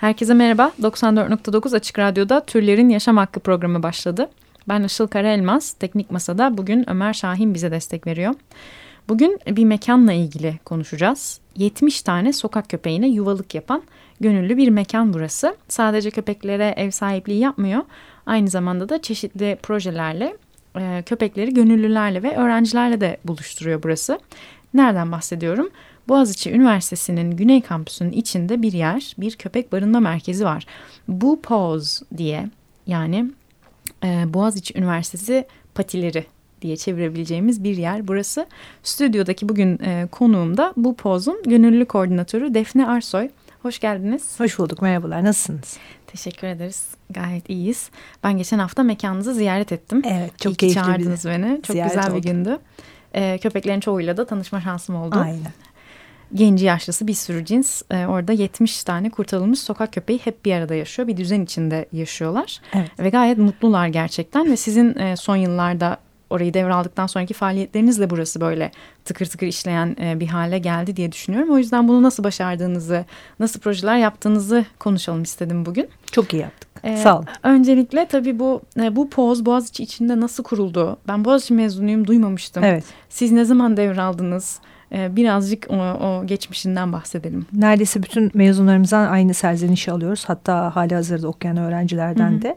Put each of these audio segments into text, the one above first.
Herkese merhaba. 94.9 Açık Radyo'da Türlerin Yaşam Hakkı programı başladı. Ben Işıl Karaelmaz. Teknik Masa'da bugün Ömer Şahin bize destek veriyor. Bugün bir mekanla ilgili konuşacağız. 70 tane sokak köpeğine yuvalık yapan gönüllü bir mekan burası. Sadece köpeklere ev sahipliği yapmıyor. Aynı zamanda da çeşitli projelerle e, köpekleri gönüllülerle ve öğrencilerle de buluşturuyor burası. Nereden bahsediyorum? Boğaziçi Üniversitesi'nin Güney Kampüsü'nün içinde bir yer, bir köpek barınma merkezi var. Bu Paws diye yani e, Boğaziçi Üniversitesi patileri diye çevirebileceğimiz bir yer burası. Stüdyodaki bugün e, konuğum da bu pozun gönüllü koordinatörü Defne Arsoy. Hoş geldiniz. Hoş bulduk merhabalar nasılsınız? Teşekkür ederiz gayet iyiyiz. Ben geçen hafta mekanınızı ziyaret ettim. Evet çok İyi keyifli çağırdınız bir beni. Çok güzel oldu. bir gündü. E, köpeklerin çoğuyla da tanışma şansım oldu. Aynen genci yaşlısı bir sürü cins. E, orada 70 tane kurtarılmış sokak köpeği hep bir arada yaşıyor. Bir düzen içinde yaşıyorlar. Evet. Ve gayet mutlular gerçekten. Ve sizin e, son yıllarda orayı devraldıktan sonraki faaliyetlerinizle burası böyle tıkır tıkır işleyen e, bir hale geldi diye düşünüyorum. O yüzden bunu nasıl başardığınızı, nasıl projeler yaptığınızı konuşalım istedim bugün. Çok iyi yaptık. Ee, Sağ olun. Öncelikle tabii bu e, bu poz Boğaziçi içinde nasıl kuruldu? Ben Boğaziçi mezunuyum duymamıştım. Evet. Siz ne zaman devraldınız? Ee, birazcık o, o geçmişinden bahsedelim. Neredeyse bütün mezunlarımızdan aynı serzenişi alıyoruz. Hatta hali hazırda okuyan öğrencilerden Hı -hı. de.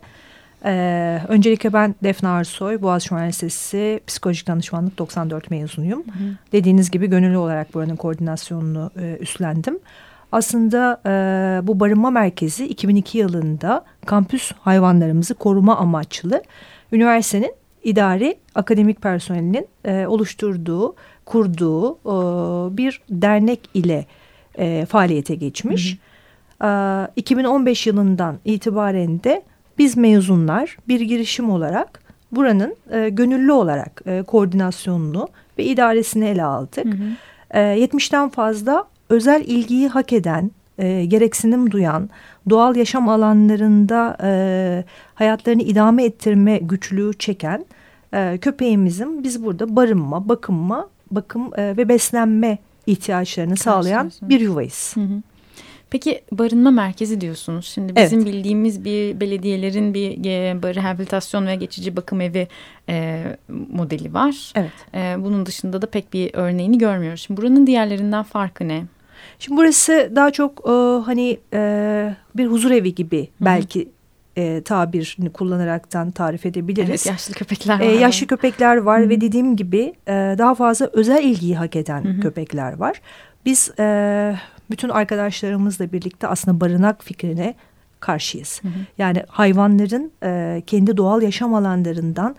Ee, öncelikle ben Defne Arsoy, Boğaziçi Üniversitesi Psikolojik Danışmanlık 94 mezunuyum. Hı hı. Dediğiniz gibi gönüllü olarak buranın koordinasyonunu e, üstlendim. Aslında e, bu barınma merkezi 2002 yılında kampüs hayvanlarımızı koruma amaçlı üniversitenin idari akademik personelinin e, oluşturduğu kurduğu e, bir dernek ile e, faaliyete geçmiş. Hı hı. E, 2015 yılından itibaren de biz mezunlar bir girişim olarak buranın e, gönüllü olarak e, koordinasyonunu ve idaresini ele aldık. Hı hı. E, 70'ten fazla özel ilgiyi hak eden, e, gereksinim duyan, doğal yaşam alanlarında e, hayatlarını idame ettirme güçlüğü çeken e, köpeğimizin biz burada barınma, bakınma bakım e, ve beslenme ihtiyaçlarını sağlayan bir yuvayız. Hı hı. Peki barınma merkezi diyorsunuz. Şimdi bizim evet. bildiğimiz bir belediyelerin bir rehabilitasyon ve geçici bakım evi e, modeli var. Evet. E, bunun dışında da pek bir örneğini görmüyoruz. Şimdi buranın diğerlerinden farkı ne? Şimdi burası daha çok e, hani e, bir huzur evi gibi Hı -hı. belki e, tabirini kullanaraktan tarif edebiliriz. Evet yaşlı köpekler var. E, yaşlı köpekler var Hı -hı. ve dediğim gibi e, daha fazla özel ilgiyi hak eden Hı -hı. köpekler var. Biz e, bütün arkadaşlarımızla birlikte aslında barınak fikrine karşıyız. Hı hı. Yani hayvanların e, kendi doğal yaşam alanlarından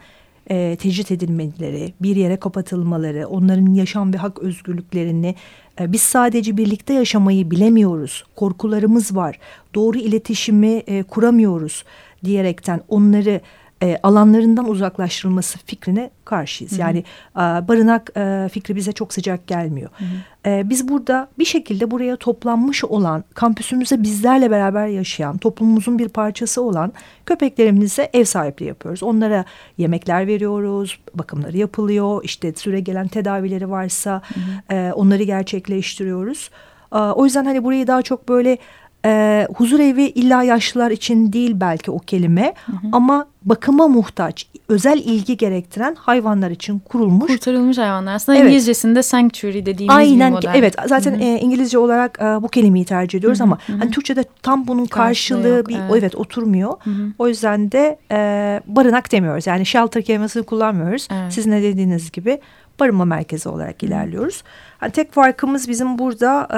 e, tecrit edilmeleri, bir yere kapatılmaları, onların yaşam ve hak özgürlüklerini e, biz sadece birlikte yaşamayı bilemiyoruz. Korkularımız var. Doğru iletişimi e, kuramıyoruz diyerekten onları e, alanlarından uzaklaştırılması fikrine karşıyız. Hı hı. Yani e, barınak e, fikri bize çok sıcak gelmiyor. Hı hı. E, biz burada bir şekilde buraya toplanmış olan, kampüsümüze bizlerle beraber yaşayan, toplumumuzun bir parçası olan köpeklerimize ev sahipliği yapıyoruz. Onlara yemekler veriyoruz, bakımları yapılıyor, işte süre gelen tedavileri varsa hı hı. E, onları gerçekleştiriyoruz. O yüzden hani burayı daha çok böyle e, huzur evi illa yaşlılar için değil belki o kelime hı hı. ama bakıma muhtaç, özel ilgi gerektiren hayvanlar için kurulmuş. Kurtarılmış hayvanlar. Aslında evet. İngilizcesinde sanctuary dediğimiz Aynen, bir model. Evet zaten hı hı. E, İngilizce olarak e, bu kelimeyi tercih ediyoruz hı hı. ama hı hı. Hani Türkçe'de tam bunun karşılığı yok, bir evet. evet oturmuyor. Hı hı. O yüzden de e, barınak demiyoruz. Yani shelter kelimesini kullanmıyoruz. Evet. Sizin ne dediğiniz gibi barınma merkezi olarak ilerliyoruz. Hani tek farkımız bizim burada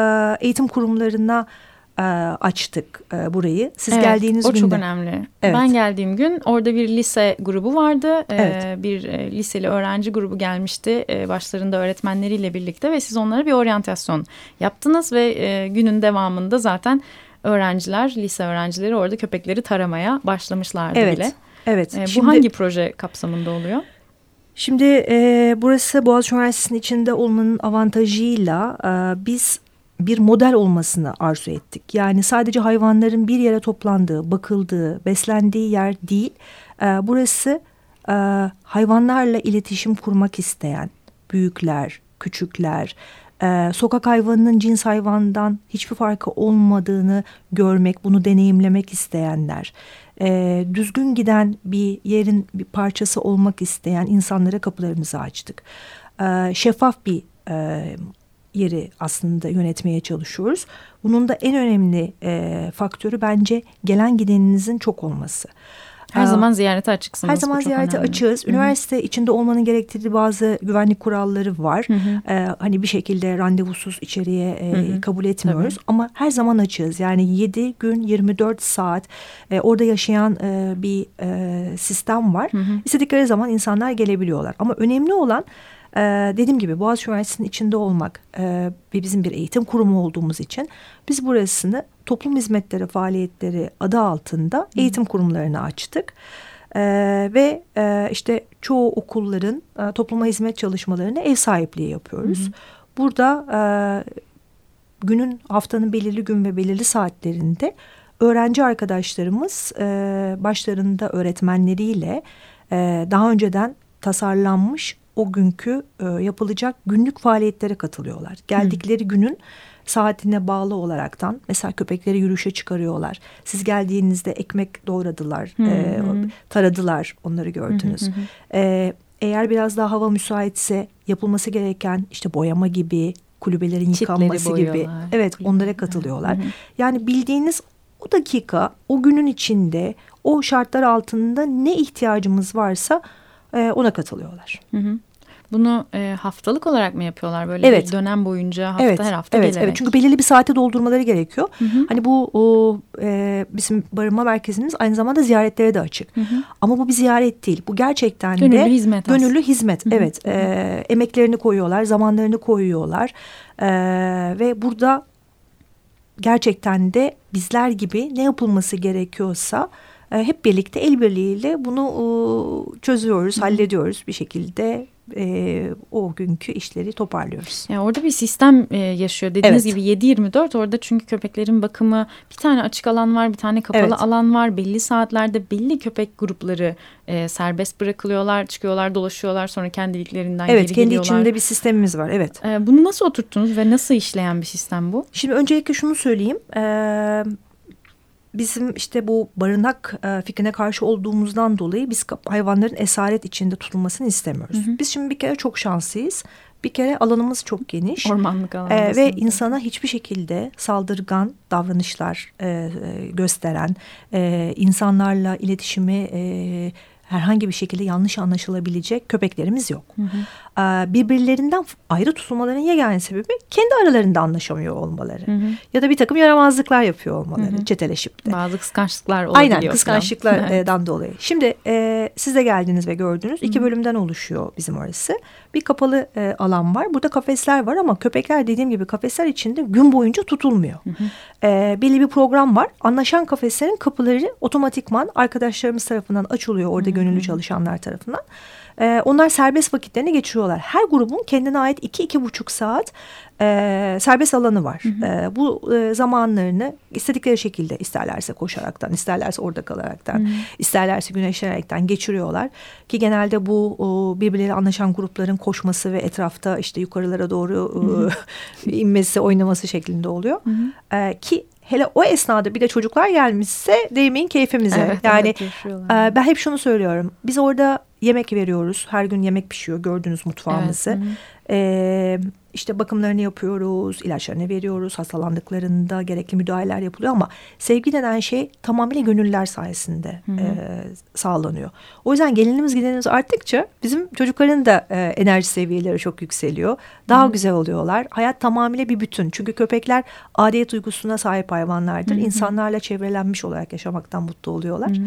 e, eğitim kurumlarına e, açtık e, burayı. Siz evet, geldiğiniz o günde. O çok önemli. Evet. Ben geldiğim gün orada bir lise grubu vardı. E, evet. Bir liseli öğrenci grubu gelmişti. Başlarında öğretmenleriyle birlikte ve siz onlara bir oryantasyon yaptınız ve günün devamında zaten öğrenciler, lise öğrencileri orada köpekleri taramaya başlamışlardı evet. bile. Evet. Bu Şimdi, hangi proje kapsamında oluyor? Şimdi e, burası Boğaziçi Üniversitesi'nin içinde olmanın avantajıyla e, biz bir model olmasını arzu ettik. Yani sadece hayvanların bir yere toplandığı, bakıldığı, beslendiği yer değil. E, burası e, hayvanlarla iletişim kurmak isteyen büyükler, küçükler, e, sokak hayvanının cins hayvandan hiçbir farkı olmadığını görmek, bunu deneyimlemek isteyenler, e, düzgün giden bir yerin bir parçası olmak isteyen insanlara kapılarımızı açtık. E, şeffaf bir e, yeri aslında yönetmeye çalışıyoruz. Bunun da en önemli e, faktörü bence gelen gideninizin çok olması. Her Aa, zaman ziyarete açıksınız. Her zaman ziyarete önemli. açığız. Üniversite Hı -hı. içinde olmanın gerektirdiği bazı güvenlik kuralları var. Hı -hı. Ee, hani bir şekilde randevusuz içeriye e, kabul etmiyoruz. Tabii. Ama her zaman açığız. Yani 7 gün 24 saat e, orada yaşayan e, bir e, sistem var. Hı -hı. İstedikleri zaman insanlar gelebiliyorlar. Ama önemli olan ee, dediğim gibi Boğaziçi Üniversitesi'nin içinde olmak e, ve bizim bir eğitim kurumu olduğumuz için biz burasını toplum hizmetleri faaliyetleri adı altında eğitim kurumlarını açtık. Ee, ve e, işte çoğu okulların e, topluma hizmet çalışmalarını ev sahipliği yapıyoruz. Hı hı. Burada e, günün haftanın belirli gün ve belirli saatlerinde öğrenci arkadaşlarımız e, başlarında öğretmenleriyle e, daha önceden tasarlanmış o günkü e, yapılacak günlük faaliyetlere katılıyorlar. Geldikleri günün saatine bağlı olaraktan mesela köpekleri yürüyüşe çıkarıyorlar. Siz geldiğinizde ekmek doğradılar, e, taradılar onları gördünüz. E, eğer biraz daha hava müsaitse yapılması gereken işte boyama gibi kulübelerin yıkanması gibi evet onlara katılıyorlar. Hı hı. Yani bildiğiniz o dakika o günün içinde o şartlar altında ne ihtiyacımız varsa e, ona katılıyorlar. Hı hı. Bunu e, haftalık olarak mı yapıyorlar böyle evet. bir dönem boyunca hafta evet. her hafta evet, gelerek? Evet çünkü belirli bir saate doldurmaları gerekiyor. Hı hı. Hani bu o, e, bizim barınma merkezimiz aynı zamanda ziyaretlere de açık. Hı hı. Ama bu bir ziyaret değil. Bu gerçekten gönüllü de hizmet gönüllü aslında. hizmet. Hı hı. Evet hı hı. E, emeklerini koyuyorlar, zamanlarını koyuyorlar e, ve burada gerçekten de bizler gibi ne yapılması gerekiyorsa e, hep birlikte el birliğiyle bunu e, çözüyoruz, Hı. hallediyoruz bir şekilde e, o günkü işleri toparlıyoruz. Yani orada bir sistem e, yaşıyor. Dediğiniz evet. gibi 7-24 orada çünkü köpeklerin bakımı bir tane açık alan var bir tane kapalı evet. alan var. Belli saatlerde belli köpek grupları e, serbest bırakılıyorlar çıkıyorlar dolaşıyorlar sonra kendiliklerinden evet, geri geliyorlar. Evet kendi içinde bir sistemimiz var evet. E, bunu nasıl oturttunuz ve nasıl işleyen bir sistem bu? Şimdi öncelikle şunu söyleyeyim. Eee bizim işte bu barınak e, fikrine karşı olduğumuzdan dolayı biz hayvanların esaret içinde tutulmasını istemiyoruz. Hı hı. Biz şimdi bir kere çok şanslıyız. Bir kere alanımız çok geniş. Ormanlık alan. E, ve insana hiçbir şekilde saldırgan davranışlar e, e, gösteren, e, insanlarla iletişimi e, herhangi bir şekilde yanlış anlaşılabilecek köpeklerimiz yok. Hı hı. Ee, birbirlerinden ayrı tutulmaların yegane sebebi kendi aralarında anlaşamıyor olmaları. Hı hı. Ya da bir takım yaramazlıklar yapıyor olmaları hı hı. çeteleşip de. Bazı kıskançlıklar olabiliyor. Aynen kıskançlıklardan evet. dolayı. Şimdi e, siz de geldiniz ve gördünüz. İki hı hı. bölümden oluşuyor bizim orası. Bir kapalı e, alan var. Burada kafesler var ama köpekler dediğim gibi kafesler içinde gün boyunca tutulmuyor. Hı hı. E, belli bir program var. Anlaşan kafeslerin kapıları otomatikman arkadaşlarımız tarafından açılıyor. Orada hı hı. gönüllü çalışanlar tarafından. E, onlar serbest vakitlerini geçiriyorlar. Her grubun kendine ait iki iki buçuk saat e, serbest alanı var. Hı hı. E, bu e, zamanlarını istedikleri şekilde isterlerse koşaraktan, isterlerse orada kalaraktan, hı hı. isterlerse güneşlenerekten geçiriyorlar. Ki genelde bu o, birbirleri anlaşan grupların koşması ve etrafta işte yukarılara doğru hı hı. inmesi, oynaması şeklinde oluyor. Hı hı. E, ki hele o esnada bir de çocuklar gelmişse değmeyin keyfimize. Evet, yani evet, e, ben hep şunu söylüyorum. Biz orada yemek veriyoruz. Her gün yemek pişiyor. Gördünüz mutfağımızı. Evet, işte bakımlarını yapıyoruz, ilaçlarını veriyoruz. Hastalandıklarında gerekli müdahaleler yapılıyor ama sevgi denen şey tamamıyla gönüllüler sayesinde hı hı. E, sağlanıyor. O yüzden gelinimiz gidenimiz arttıkça bizim çocukların da e, enerji seviyeleri çok yükseliyor. Daha hı hı. güzel oluyorlar. Hayat tamamıyla bir bütün. Çünkü köpekler adiyet duygusuna sahip hayvanlardır. Hı hı. İnsanlarla çevrelenmiş olarak yaşamaktan mutlu oluyorlar. Hı hı.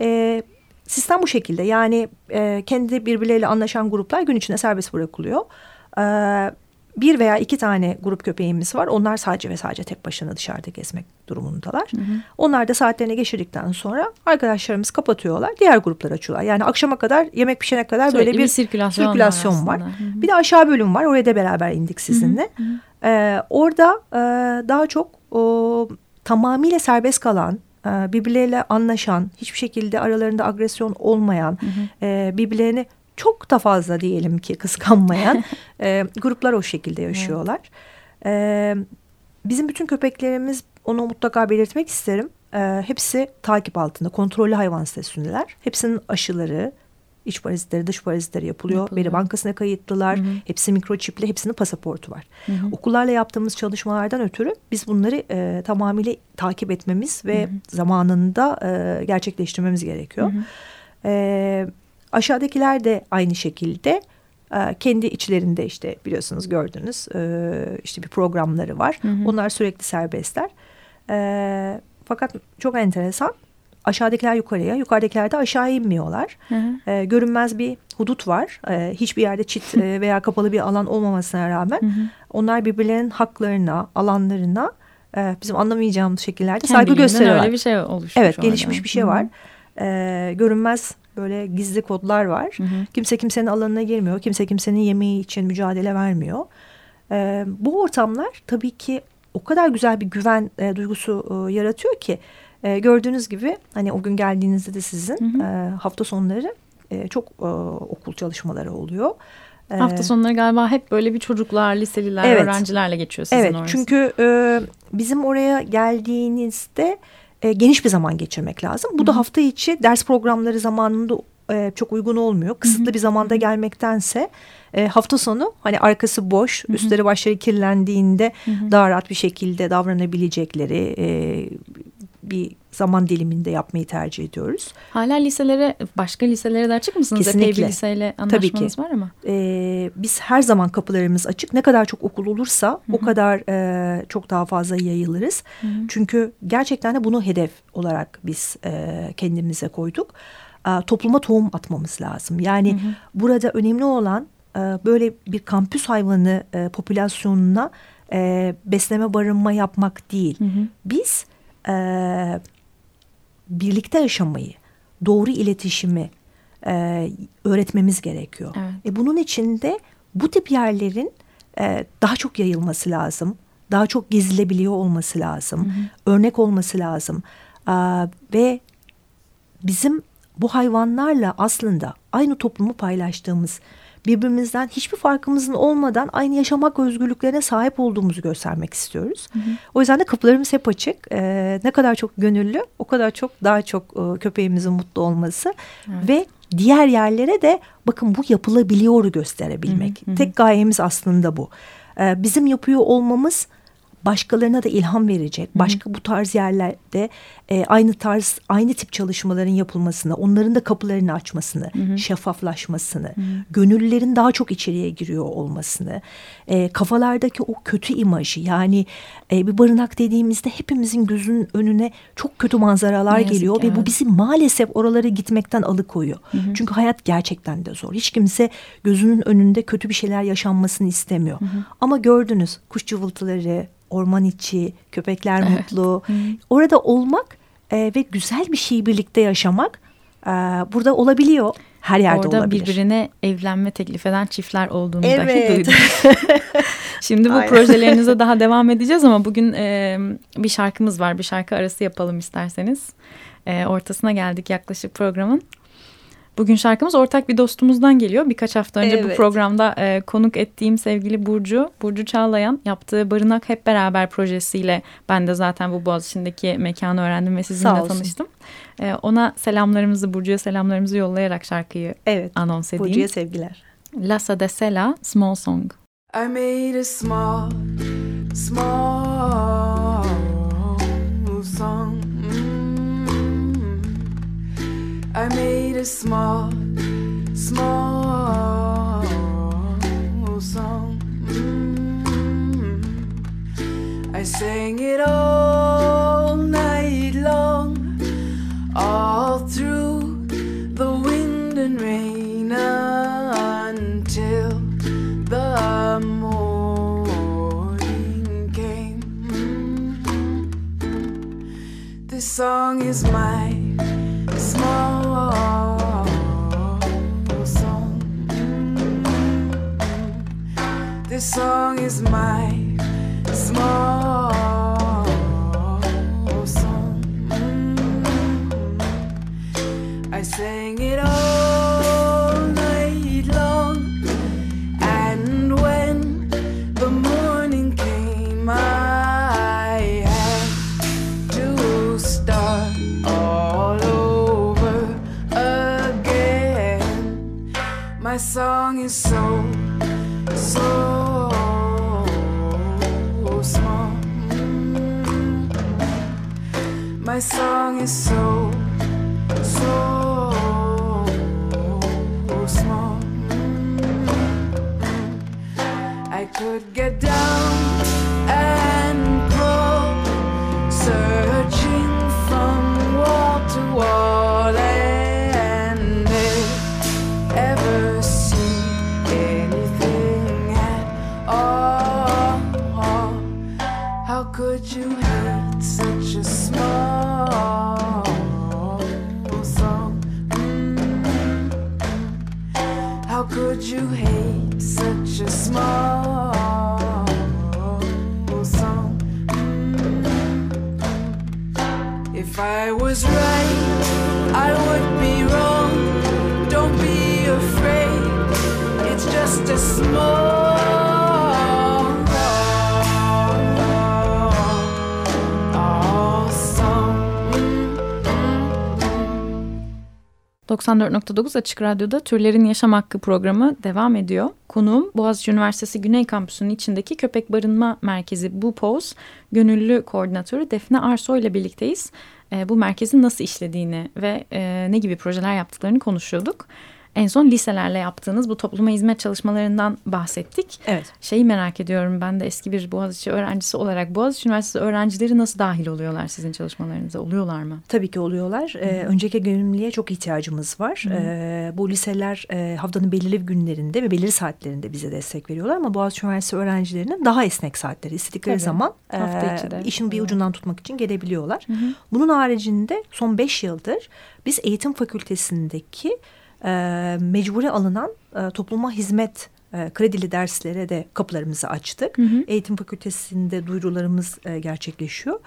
E, Sistem bu şekilde yani e, kendi birbirleriyle anlaşan gruplar gün içinde serbest bırakılıyor. E, bir veya iki tane grup köpeğimiz var. Onlar sadece ve sadece tek başına dışarıda gezmek durumundalar. Hı hı. Onlar da saatlerini geçirdikten sonra arkadaşlarımız kapatıyorlar. Diğer gruplar açıyorlar. Yani akşama kadar yemek pişene kadar Sürekli böyle bir, bir sirkülasyon, sirkülasyon var. var. Hı hı. Bir de aşağı bölüm var. Oraya da beraber indik sizinle. Hı hı. Ee, orada e, daha çok o, tamamıyla serbest kalan e, birbirleriyle anlaşan, hiçbir şekilde aralarında agresyon olmayan, hı hı. E, birbirlerini çok da fazla diyelim ki kıskanmayan e, gruplar o şekilde yaşıyorlar. Evet. E, bizim bütün köpeklerimiz onu mutlaka belirtmek isterim. E, hepsi takip altında kontrollü hayvan statüsündeler. Hepsinin aşıları, iç parazitleri, dış parazitleri yapılıyor. yapılıyor. Veri bankasına kayıtlılar. Hı hı. Hepsi mikroçipli, hepsinin pasaportu var. Hı hı. Okullarla yaptığımız çalışmalardan ötürü biz bunları e, tamamıyla takip etmemiz ve hı hı. zamanında e, gerçekleştirmemiz gerekiyor. Hı hı. E, aşağıdakiler de aynı şekilde e, kendi içlerinde işte biliyorsunuz gördünüz e, işte bir programları var. Hı hı. Onlar sürekli serbestler. E, fakat çok enteresan aşağıdakiler yukarıya, yukarıdakiler de aşağı inmiyorlar. Hı hı. E, görünmez bir hudut var. E, hiçbir yerde çit e, veya kapalı bir alan olmamasına rağmen hı hı. onlar birbirlerinin haklarına, alanlarına e, bizim anlamayacağımız şekillerde saygı gösteriyorlar. öyle bir şey oluşmuş. Evet, gelişmiş orada. bir şey var. E, görünmez böyle gizli kodlar var. Hı hı. Kimse kimsenin alanına girmiyor. Kimse kimsenin yemeği için mücadele vermiyor. E, bu ortamlar tabii ki o kadar güzel bir güven e, duygusu e, yaratıyor ki e, gördüğünüz gibi hani o gün geldiğinizde de sizin hı hı. E, hafta sonları e, çok e, okul çalışmaları oluyor. E, hafta sonları galiba hep böyle bir çocuklar, liseliler, evet. öğrencilerle geçiyor sizin evet, orası. Çünkü e, bizim oraya geldiğinizde e, geniş bir zaman geçirmek lazım. Bu Hı -hı. da hafta içi ders programları zamanında e, çok uygun olmuyor. Kısıtlı Hı -hı. bir zamanda gelmektense e, hafta sonu hani arkası boş, Hı -hı. üstleri başları kirlendiğinde Hı -hı. daha rahat bir şekilde davranabilecekleri e, bir zaman diliminde yapmayı tercih ediyoruz. Hala liselere, başka liselere de açık mısınız? Kesinlikle. Epey bir liseyle anlaşmanız var ama. Ee, biz her zaman kapılarımız açık. Ne kadar çok okul olursa Hı -hı. o kadar e, çok daha fazla yayılırız. Hı -hı. Çünkü gerçekten de bunu hedef olarak biz e, kendimize koyduk. E, topluma tohum atmamız lazım. Yani Hı -hı. burada önemli olan e, böyle bir kampüs hayvanı e, popülasyonuna e, besleme barınma yapmak değil. Hı hı. Biz e, birlikte yaşamayı, doğru iletişimi e, öğretmemiz gerekiyor. Evet. E, bunun için de bu tip yerlerin e, daha çok yayılması lazım. Daha çok gezilebiliyor olması lazım. Hı hı. Örnek olması lazım. E, ve bizim bu hayvanlarla aslında aynı toplumu paylaştığımız birbirimizden hiçbir farkımızın olmadan aynı yaşamak özgürlüklerine sahip olduğumuzu göstermek istiyoruz. Hı hı. O yüzden de kapılarımız hep açık. Ee, ne kadar çok gönüllü o kadar çok daha çok e, köpeğimizin mutlu olması evet. ve diğer yerlere de bakın bu yapılabiliyor gösterebilmek. Hı hı. Tek gayemiz aslında bu. Ee, bizim yapıyor olmamız başkalarına da ilham verecek. Başka bu tarz yerlerde e, aynı tarz, aynı tip çalışmaların yapılmasını, onların da kapılarını açmasını, hı hı. şeffaflaşmasını, hı hı. gönüllülerin daha çok içeriye giriyor olmasını, e, kafalardaki o kötü imajı yani e, bir barınak dediğimizde hepimizin gözünün önüne çok kötü manzaralar geliyor ve bu bizi maalesef oralara gitmekten alıkoyuyor. Hı hı. Çünkü hayat gerçekten de zor. Hiç kimse gözünün önünde kötü bir şeyler yaşanmasını istemiyor. Hı hı. Ama gördünüz kuş cıvıltıları, orman içi, köpekler evet. mutlu. Hı. Orada olmak e, ve güzel bir şeyi birlikte yaşamak e, burada olabiliyor. Her yerde Orada olabilir. Birbirine evlenme teklif eden çiftler olduğunu evet. dahi duydum. Şimdi bu Aynen. projelerinize daha devam edeceğiz ama bugün e, bir şarkımız var. Bir şarkı arası yapalım isterseniz. E, ortasına geldik yaklaşık programın. Bugün şarkımız ortak bir dostumuzdan geliyor. Birkaç hafta önce evet. bu programda e, konuk ettiğim sevgili Burcu, Burcu Çağlayan yaptığı Barınak Hep Beraber projesiyle ben de zaten bu Boğaziçi'ndeki mekanı öğrendim ve sizinle tanıştım. E, ona selamlarımızı, Burcu'ya selamlarımızı yollayarak şarkıyı evet, anons edeyim. Burcu'ya sevgiler. La Sela, Small Song. I made a small, small I made a small, small song. Mm-hmm. I sang it all night long, all through the wind and rain until the morning came. Mm-hmm. This song is my song is my small My song is so, so small. I could get down 94.9 Açık Radyo'da Türlerin Yaşam Hakkı programı devam ediyor. Konuğum Boğaziçi Üniversitesi Güney Kampüsü'nün içindeki Köpek Barınma Merkezi Bu Poz Gönüllü Koordinatörü Defne Arsoy ile birlikteyiz. E, bu merkezin nasıl işlediğini ve e, ne gibi projeler yaptıklarını konuşuyorduk. En son liselerle yaptığınız bu topluma hizmet çalışmalarından bahsettik. Evet. Şeyi merak ediyorum ben de eski bir Boğaziçi öğrencisi olarak Boğaziçi Üniversitesi öğrencileri nasıl dahil oluyorlar sizin çalışmalarınıza? Oluyorlar mı? Tabii ki oluyorlar. Ee, önceki gönüllülüğe çok ihtiyacımız var. Ee, bu liseler e, haftanın belirli günlerinde ve belirli saatlerinde bize destek veriyorlar. Ama Boğaziçi Üniversitesi öğrencilerinin daha esnek saatleri istedikleri Tabii. zaman e, de. işin bir Hı. ucundan tutmak için gelebiliyorlar. Bunun haricinde son beş yıldır biz eğitim fakültesindeki e, mecburi alınan e, topluma hizmet e, kredili derslere de kapılarımızı açtık. Eğitim fakültesinde duyurularımız e, gerçekleşiyor.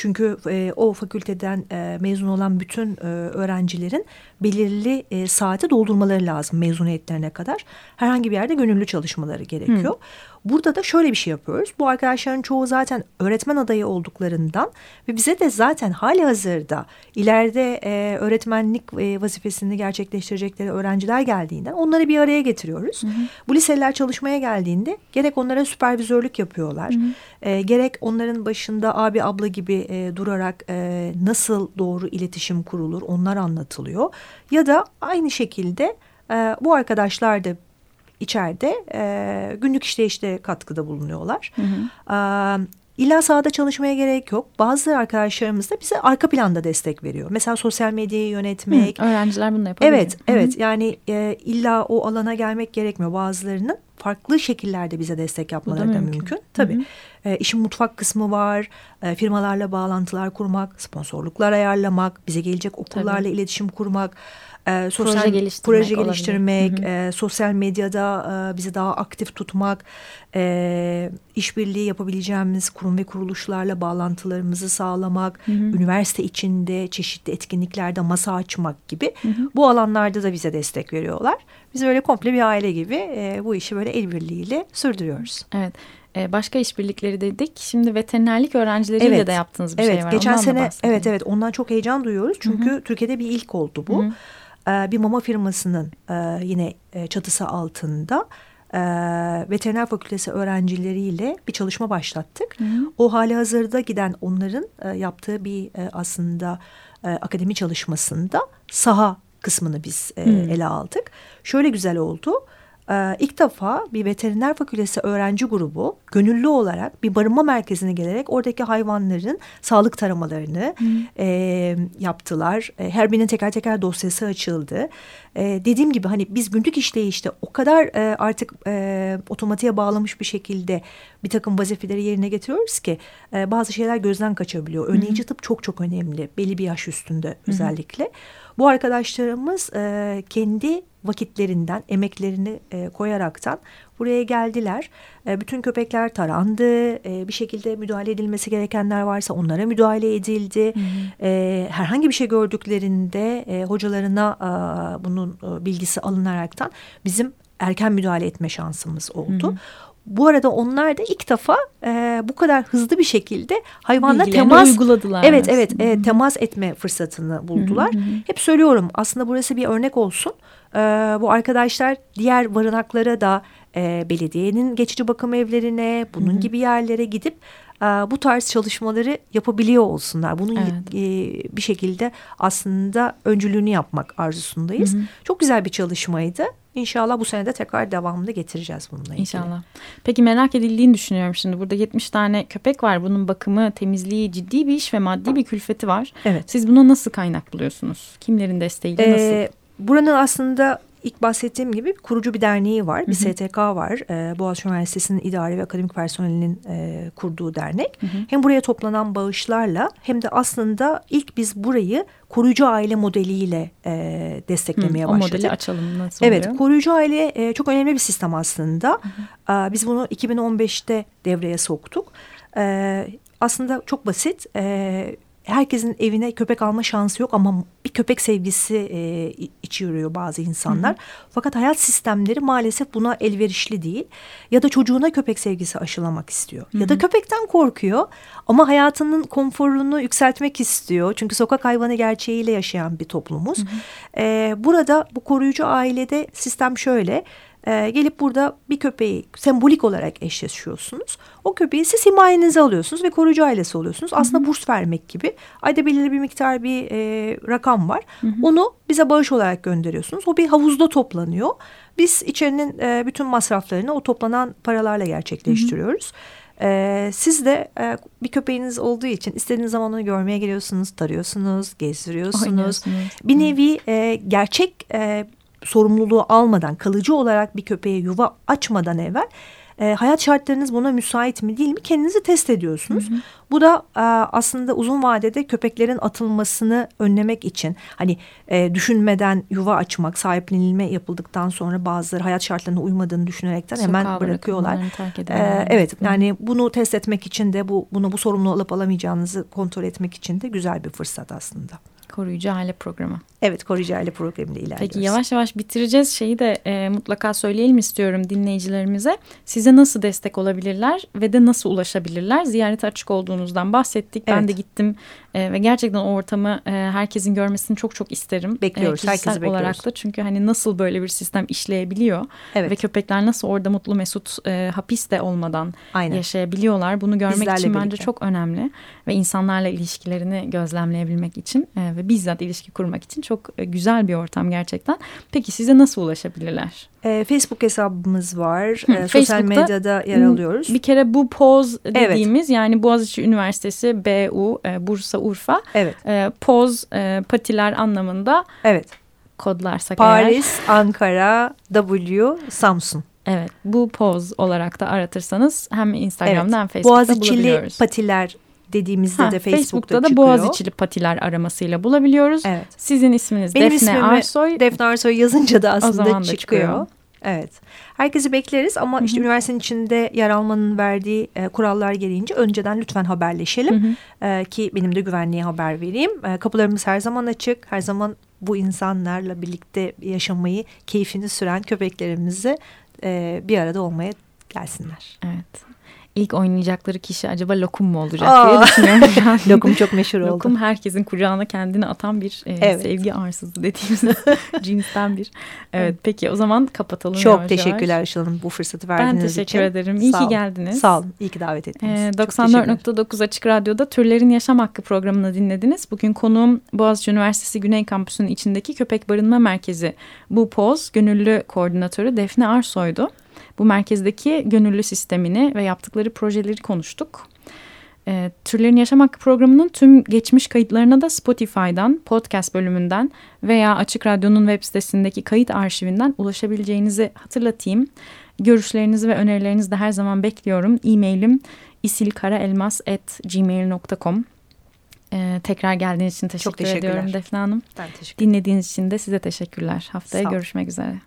Çünkü e, o fakülteden e, mezun olan bütün e, öğrencilerin belirli e, saati doldurmaları lazım mezuniyetlerine kadar. Herhangi bir yerde gönüllü çalışmaları gerekiyor. Burada da şöyle bir şey yapıyoruz. Bu arkadaşların çoğu zaten öğretmen adayı olduklarından ve bize de zaten hali hazırda ileride e, öğretmenlik e, vazifesini gerçekleştirecekleri öğrenciler geldiğinden onları bir araya getiriyoruz. Bu liseler çalışmaya geldiğinde gerek onlara süpervizörlük yapıyorlar. E, gerek onların başında abi abla gibi e, durarak e, nasıl doğru iletişim kurulur onlar anlatılıyor. Ya da aynı şekilde e, bu arkadaşlar da içeride e, günlük işleyişte katkıda bulunuyorlar. E, illa sahada çalışmaya gerek yok. Bazı arkadaşlarımız da bize arka planda destek veriyor. Mesela sosyal medyayı yönetmek. Hı, öğrenciler bunu yapabiliyor. Evet, evet. Yani e, illa o alana gelmek gerekmiyor. Bazılarının farklı şekillerde bize destek yapmaları da mümkün. mümkün. Tabii. E, işin mutfak kısmı var. E, firmalarla bağlantılar kurmak, sponsorluklar ayarlamak, bize gelecek okullarla iletişim kurmak. E, sosyal Proje geliştirmek proje geliştirmek, Hı hı. e, sosyal medyada e, bizi daha aktif tutmak, e, işbirliği yapabileceğimiz kurum ve kuruluşlarla bağlantılarımızı sağlamak, üniversite içinde çeşitli etkinliklerde masa açmak gibi bu alanlarda da bize destek veriyorlar. Biz böyle komple bir aile gibi e, bu işi böyle el birliğiyle sürdürüyoruz. Evet. Başka işbirlikleri dedik. Şimdi veterinerlik öğrencileriyle Evet. de yaptığınız bir evet, şey var. geçen Ondan da sene evet evet ondan çok heyecan duyuyoruz. Çünkü Türkiye'de bir ilk oldu bu. Ee, bir mama firmasının e, yine e, çatısı altında e, veteriner fakültesi öğrencileriyle bir çalışma başlattık. O hali hazırda giden onların e, yaptığı bir e, aslında e, akademi çalışmasında saha kısmını biz e, ele aldık. Şöyle güzel oldu. Ee, ilk defa bir veteriner fakültesi öğrenci grubu gönüllü olarak bir barınma merkezine gelerek oradaki hayvanların sağlık taramalarını e, yaptılar. E, her birinin teker teker dosyası açıldı. E, dediğim gibi hani biz günlük işleyişte o kadar e, artık e, otomatiğe bağlamış bir şekilde bir takım vazifeleri yerine getiriyoruz ki e, bazı şeyler gözden kaçabiliyor. Önleyici tıp çok çok önemli belli bir yaş üstünde özellikle. Bu arkadaşlarımız e, kendi vakitlerinden, emeklerini e, koyaraktan buraya geldiler. E, bütün köpekler tarandı. E, bir şekilde müdahale edilmesi gerekenler varsa onlara müdahale edildi. E, herhangi bir şey gördüklerinde e, hocalarına e, bunun e, bilgisi alınaraktan bizim erken müdahale etme şansımız oldu. Bu arada onlar da ilk defa e, bu kadar hızlı bir şekilde hayvanla temas uyguladılar. Evet evet e, temas etme fırsatını buldular. Hı hı hı. Hep söylüyorum aslında burası bir örnek olsun. E, bu arkadaşlar diğer barınaklara da e, belediyenin geçici bakım evlerine bunun Hı hı. gibi yerlere gidip e, bu tarz çalışmaları yapabiliyor olsunlar. Bunun Evet. e, bir şekilde aslında öncülüğünü yapmak arzusundayız. Hı hı. Çok güzel bir çalışmaydı. İnşallah bu sene de tekrar devamını getireceğiz bununla ilgili. İnşallah. Peki merak edildiğini düşünüyorum şimdi. Burada 70 tane köpek var. Bunun bakımı, temizliği ciddi bir iş ve maddi bir külfeti var. Evet. Siz buna nasıl kaynak buluyorsunuz? Kimlerin desteğiyle nasıl? Ee, buranın aslında ilk bahsettiğim gibi kurucu bir derneği var. Bir Hı hı. STK var. Ee, Boğaziçi Üniversitesi'nin idari ve akademik personelinin e, kurduğu dernek. Hı hı. Hem buraya toplanan bağışlarla hem de aslında ilk biz burayı koruyucu aile modeliyle e, desteklemeye Hı, o başladık. modeli açalım. Nasıl Evet, oluyor? koruyucu aile e, çok önemli bir sistem aslında. Aa, biz bunu 2015'te devreye soktuk. Ee, aslında çok basit. Ee, herkesin evine köpek alma şansı yok ama bir köpek sevgisi e, içeriyor bazı insanlar. Fakat hayat sistemleri maalesef buna elverişli değil. Ya da çocuğuna köpek sevgisi aşılamak istiyor. Ya da köpekten korkuyor ama hayatının konforunu yükseltmek istiyor. Çünkü sokak hayvanı gerçeğiyle yaşayan bir toplumuz. Ee, burada bu koruyucu ailede sistem şöyle. Ee, gelip burada bir köpeği sembolik olarak eşleşiyorsunuz. O köpeği siz himayenize alıyorsunuz ve koruyucu ailesi oluyorsunuz. Aslında burs vermek gibi. Ayda belirli bir miktar bir e, rakam var. Onu bize bağış olarak gönderiyorsunuz. O bir havuzda toplanıyor. Biz içerinin e, bütün masraflarını o toplanan paralarla gerçekleştiriyoruz. Ee, siz de e, bir köpeğiniz olduğu için istediğiniz zaman onu görmeye geliyorsunuz, tarıyorsunuz, gezdiriyorsunuz. Bir nevi e, gerçek e, sorumluluğu almadan, kalıcı olarak bir köpeğe yuva açmadan evvel e, hayat şartlarınız buna müsait mi değil mi kendinizi test ediyorsunuz. Bu da e, aslında uzun vadede köpeklerin atılmasını önlemek için hani e, düşünmeden yuva açmak, sahiplenilme yapıldıktan sonra bazıları hayat şartlarına uymadığını düşünerekten hemen Sokağa bırakıyorlar. terk Ee, edenler. evet Hı. yani bunu test etmek için de bu bunu bu sorumluluğu alıp alamayacağınızı kontrol etmek için de güzel bir fırsat aslında. Koruyucu aile programı. Evet koruyucu aile programıyla ilerliyoruz. Peki yavaş yavaş bitireceğiz. Şeyi de e, mutlaka söyleyelim istiyorum dinleyicilerimize. Size nasıl destek olabilirler ve de nasıl ulaşabilirler? Ziyarete açık olduğunuzdan bahsettik. Ben Evet. de gittim e, ve gerçekten o ortamı e, herkesin görmesini çok çok isterim. Bekliyoruz, kişisel herkesi bekliyoruz. olarak da çünkü hani nasıl böyle bir sistem işleyebiliyor Evet. ve köpekler nasıl orada mutlu mesut e, hapis de olmadan Aynen. yaşayabiliyorlar. Bunu görmek Bizlerle için bence birlikte. çok önemli ve insanlarla ilişkilerini gözlemleyebilmek için e, ve bizzat ilişki kurmak için çok e, güzel bir ortam gerçekten. Peki size nasıl ulaşabilirler? Ee, Facebook hesabımız var. Hı, Ee, sosyal medyada yer alıyoruz. Bir kere bu POZ dediğimiz yani Boğaziçi Üniversitesi BU e, Bursa Urfa Evet. e, POZ e, patiler anlamında Evet. kodlarsak eğer. Paris, Ankara, W, Samsun. Evet bu POZ olarak da aratırsanız hem Instagram'da hem Evet. Facebook'ta Boğaziçi'li bulabiliyoruz. patiler dediğimizde Ha, de Facebook'ta, Facebook'ta da çıkıyor. Boğaziçi'li patiler aramasıyla bulabiliyoruz. Evet. Sizin isminiz Benim Defne Arsoy. Defne Arsoy yazınca da aslında çıkıyor. çıkıyor. Evet. Herkesi bekleriz ama işte üniversitenin içinde yer almanın verdiği e, kurallar gereğince önceden lütfen haberleşelim. E, ki benim de güvenliğe haber vereyim. E, kapılarımız her zaman açık. Her zaman bu insanlarla birlikte yaşamayı, keyfini süren köpeklerimizi e, bir arada olmaya gelsinler. Evet. İlk oynayacakları kişi acaba Lokum mu olacak Aa. diye düşünüyorum. Lokum çok meşhur oldu. Lokum herkesin kucağına kendini atan bir e, Evet. sevgi arsızı dediğimiz cinsten bir. Evet peki o zaman kapatalım. Çok yavaş teşekkürler yavaş. Işıl Hanım bu fırsatı Ben verdiğiniz için. teşekkür ederim. İyi Sağ ki geldiniz. Sağ olun. İyi ki davet ettiniz. Ee, Çok teşekkürler. 94.9 Açık Radyo'da Türlerin Yaşam Hakkı programını dinlediniz. Bugün konuğum Boğaziçi Üniversitesi Güney Kampüsü'nün içindeki Köpek Barınma Merkezi Bu Poz Gönüllü Koordinatörü Defne Arsoy'du. Bu merkezdeki gönüllü sistemini ve yaptıkları projeleri konuştuk. Ee, Türlerin Yaşam Hakkı programının tüm geçmiş kayıtlarına da Spotify'dan, podcast bölümünden veya Açık Radyo'nun web sitesindeki kayıt arşivinden ulaşabileceğinizi hatırlatayım. Görüşlerinizi ve önerilerinizi de her zaman bekliyorum. E-mailim isilkaraelmas.gmail.com ee, Tekrar geldiğiniz için teşekkür teşekkürler. ediyorum Defne Hanım. Ben teşekkür ederim. Dinlediğiniz için de size teşekkürler. Haftaya görüşmek üzere.